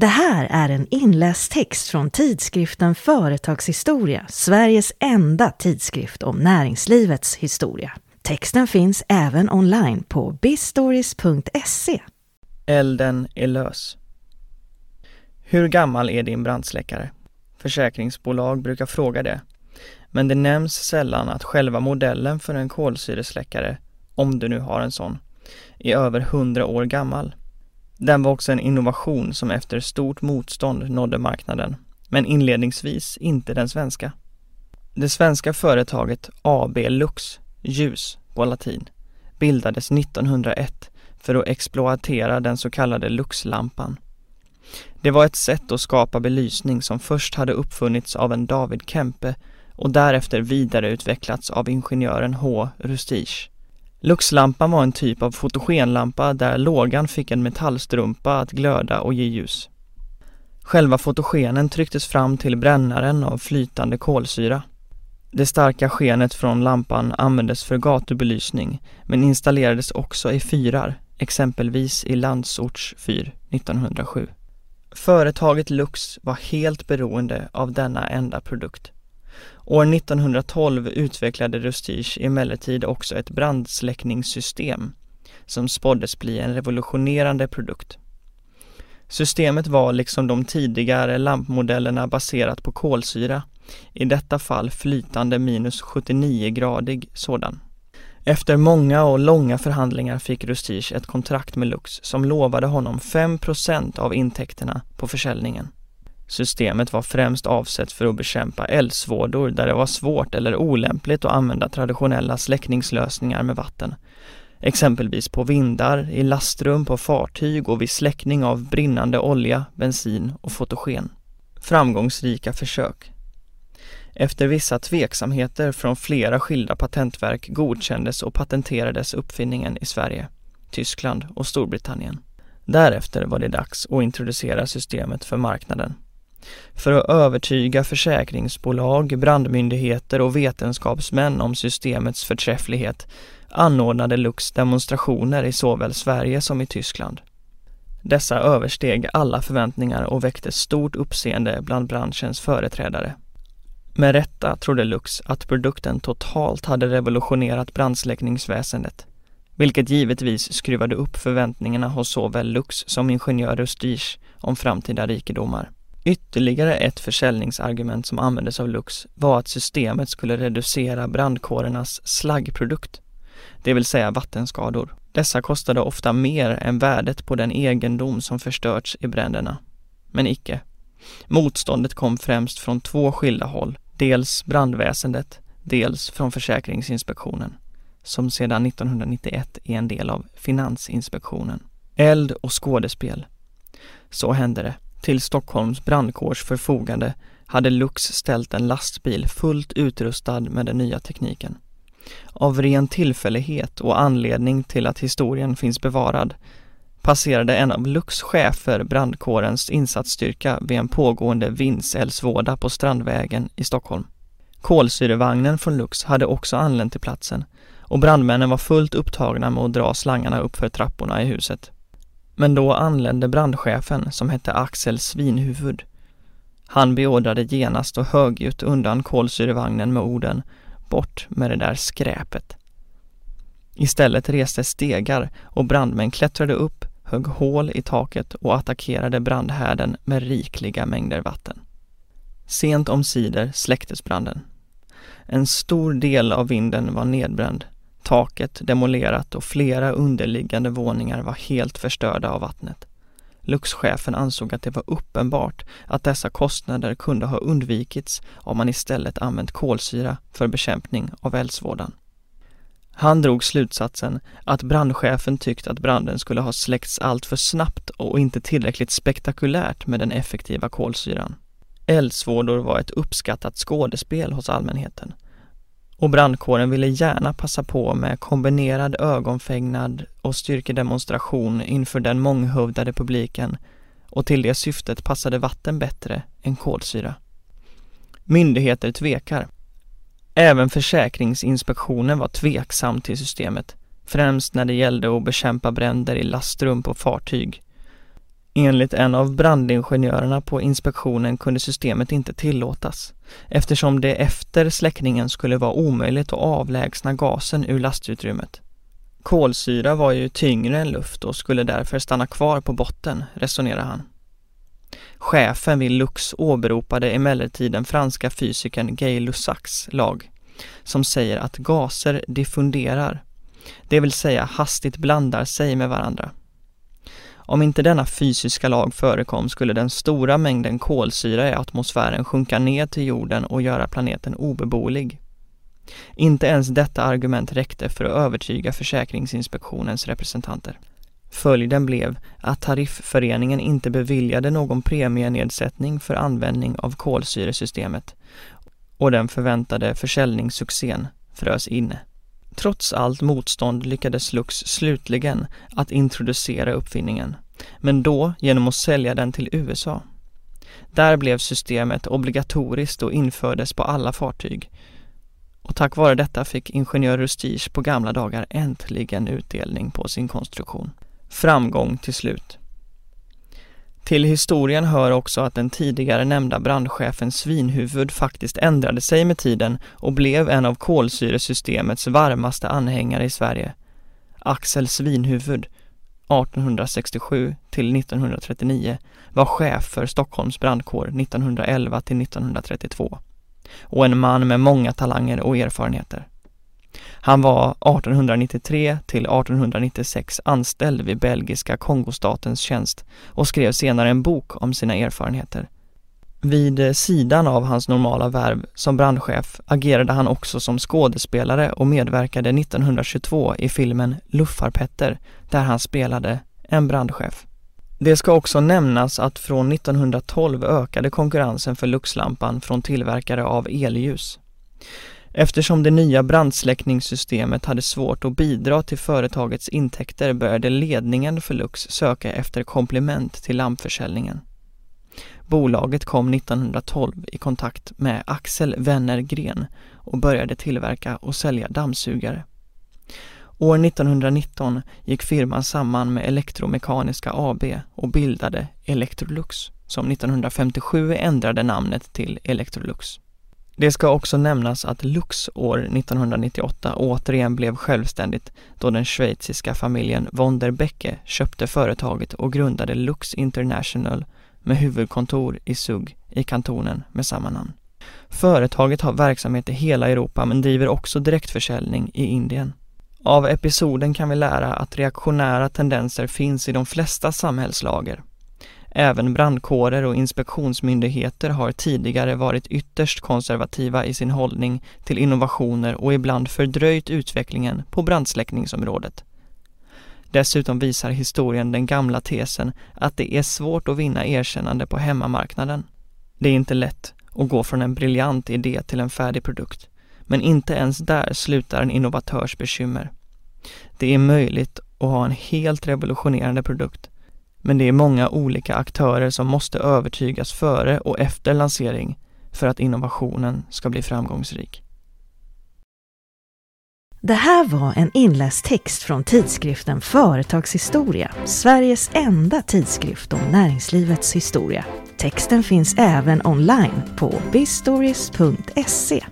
Det här är en inläst text från tidskriften Företagshistoria, Sveriges enda tidskrift om näringslivets historia. Texten finns även online på bistories.se. Elden är lös. Hur gammal är din brandsläckare? Försäkringsbolag brukar fråga det. Men det nämns sällan att själva modellen för en kolsyresläckare, om du nu har en sån, är över hundra år gammal. Den var också en innovation som efter stort motstånd nådde marknaden, men inledningsvis inte den svenska. Det svenska företaget AB Lux, ljus på latin, bildades 1901 för att exploatera den så kallade Luxlampan. Det var ett sätt att skapa belysning som först hade uppfunnits av en David Kempe och därefter vidareutvecklats av ingenjören H. Rustige. Luxlampan var en typ av fotogenlampa där lågan fick en metallstrumpa att glöda och ge ljus. Själva fotogenen trycktes fram till brännaren av flytande kolsyra. Det starka skenet från lampan användes för gatubelysning men installerades också i fyrar, exempelvis i Landsorts fyr 1907. Företaget Lux var helt beroende av denna enda produkt. År 1912 utvecklade Rustige emellertid också ett brandsläckningssystem som spåddes bli en revolutionerande produkt. Systemet var liksom de tidigare lampmodellerna baserat på kolsyra, i detta fall flytande minus 79-gradig sådan. Efter många och långa förhandlingar fick Rustige ett kontrakt med Lux som lovade honom 5% av intäkterna på försäljningen. Systemet var främst avsett för att bekämpa eldsvådor där det var svårt eller olämpligt att använda traditionella släckningslösningar med vatten. Exempelvis på vindar, i lastrum på fartyg och vid släckning av brinnande olja, bensin och fotogen. Framgångsrika försök. Efter vissa tveksamheter från flera skilda patentverk godkändes och patenterades uppfinningen i Sverige, Tyskland och Storbritannien. Därefter var det dags att introducera systemet för marknaden. För att övertyga försäkringsbolag, brandmyndigheter och vetenskapsmän om systemets förträfflighet anordnade Lux demonstrationer i såväl Sverige som i Tyskland. Dessa översteg alla förväntningar och väckte stort uppseende bland branschens företrädare. Med rätta trodde Lux att produkten totalt hade revolutionerat brandsläckningsväsendet, vilket givetvis skruvade upp förväntningarna hos såväl Lux som ingenjör Rustige om framtida rikedomar. Ytterligare ett försäljningsargument som användes av Lux var att systemet skulle reducera brandkårernas slaggprodukt, det vill säga vattenskador. Dessa kostade ofta mer än värdet på den egendom som förstörts i bränderna. Men icke. Motståndet kom främst från två skilda håll, dels brandväsendet, dels från Försäkringsinspektionen, som sedan 1991 är en del av Finansinspektionen. Eld och skådespel. Så hände det. Till Stockholms brandkårs förfogande hade Lux ställt en lastbil fullt utrustad med den nya tekniken. Av ren tillfällighet och anledning till att historien finns bevarad passerade en av Lux chefer brandkårens insatsstyrka vid en pågående vindseldsvåda på Strandvägen i Stockholm. Kolsyrevagnen från Lux hade också anlänt till platsen och brandmännen var fullt upptagna med att dra slangarna uppför trapporna i huset. Men då anlände brandchefen som hette Axel Svinhuvud. Han beordrade genast och högljutt undan kolsyrevagnen med orden Bort med det där skräpet. Istället reste stegar och brandmän klättrade upp, högg hål i taket och attackerade brandhärden med rikliga mängder vatten. Sent omsider släcktes branden. En stor del av vinden var nedbränd Taket demolerat och flera underliggande våningar var helt förstörda av vattnet. Luxchefen ansåg att det var uppenbart att dessa kostnader kunde ha undvikits om man istället använt kolsyra för bekämpning av eldsvådan. Han drog slutsatsen att brandchefen tyckt att branden skulle ha släckts allt för snabbt och inte tillräckligt spektakulärt med den effektiva kolsyran. Eldsvådor var ett uppskattat skådespel hos allmänheten och brandkåren ville gärna passa på med kombinerad ögonfägnad och styrkedemonstration inför den månghövdade publiken och till det syftet passade vatten bättre än kolsyra. Myndigheter tvekar. Även Försäkringsinspektionen var tveksam till systemet, främst när det gällde att bekämpa bränder i lastrum på fartyg. Enligt en av brandingenjörerna på inspektionen kunde systemet inte tillåtas eftersom det efter släckningen skulle vara omöjligt att avlägsna gasen ur lastutrymmet. Kolsyra var ju tyngre än luft och skulle därför stanna kvar på botten, resonerar han. Chefen vid Lux åberopade emellertid den franska fysikern Gay Lussac's lag som säger att gaser diffunderar, det vill säga hastigt blandar sig med varandra. Om inte denna fysiska lag förekom skulle den stora mängden kolsyra i atmosfären sjunka ner till jorden och göra planeten obeboelig. Inte ens detta argument räckte för att övertyga Försäkringsinspektionens representanter. Följden blev att Tarifföreningen inte beviljade någon premienedsättning för användning av kolsyresystemet och den förväntade försäljningssuccén frös inne. Trots allt motstånd lyckades Lux slutligen att introducera uppfinningen, men då genom att sälja den till USA. Där blev systemet obligatoriskt och infördes på alla fartyg. Och tack vare detta fick ingenjör Rustige på gamla dagar äntligen utdelning på sin konstruktion. Framgång till slut. Till historien hör också att den tidigare nämnda brandchefen Svinhuvud faktiskt ändrade sig med tiden och blev en av kolsyresystemets varmaste anhängare i Sverige. Axel Svinhuvud, 1867 till 1939, var chef för Stockholms brandkår 1911 till 1932 och en man med många talanger och erfarenheter. Han var 1893 till 1896 anställd vid belgiska Kongostatens tjänst och skrev senare en bok om sina erfarenheter. Vid sidan av hans normala värv som brandchef agerade han också som skådespelare och medverkade 1922 i filmen Luffarpetter där han spelade en brandchef. Det ska också nämnas att från 1912 ökade konkurrensen för Luxlampan från tillverkare av elljus. Eftersom det nya brandsläckningssystemet hade svårt att bidra till företagets intäkter började ledningen för Lux söka efter komplement till lampförsäljningen. Bolaget kom 1912 i kontakt med Axel Wennergren och började tillverka och sälja dammsugare. År 1919 gick firman samman med Elektromekaniska AB och bildade Electrolux som 1957 ändrade namnet till Electrolux. Det ska också nämnas att Lux år 1998 återigen blev självständigt då den schweiziska familjen von der Becke köpte företaget och grundade Lux International med huvudkontor i Zug i kantonen med samma namn. Företaget har verksamhet i hela Europa men driver också direktförsäljning i Indien. Av episoden kan vi lära att reaktionära tendenser finns i de flesta samhällslager. Även brandkårer och inspektionsmyndigheter har tidigare varit ytterst konservativa i sin hållning till innovationer och ibland fördröjt utvecklingen på brandsläckningsområdet. Dessutom visar historien den gamla tesen att det är svårt att vinna erkännande på hemmamarknaden. Det är inte lätt att gå från en briljant idé till en färdig produkt. Men inte ens där slutar en innovatörs bekymmer. Det är möjligt att ha en helt revolutionerande produkt men det är många olika aktörer som måste övertygas före och efter lansering för att innovationen ska bli framgångsrik. Det här var en inläst text från tidskriften Företagshistoria, Sveriges enda tidskrift om näringslivets historia. Texten finns även online på bistories.se.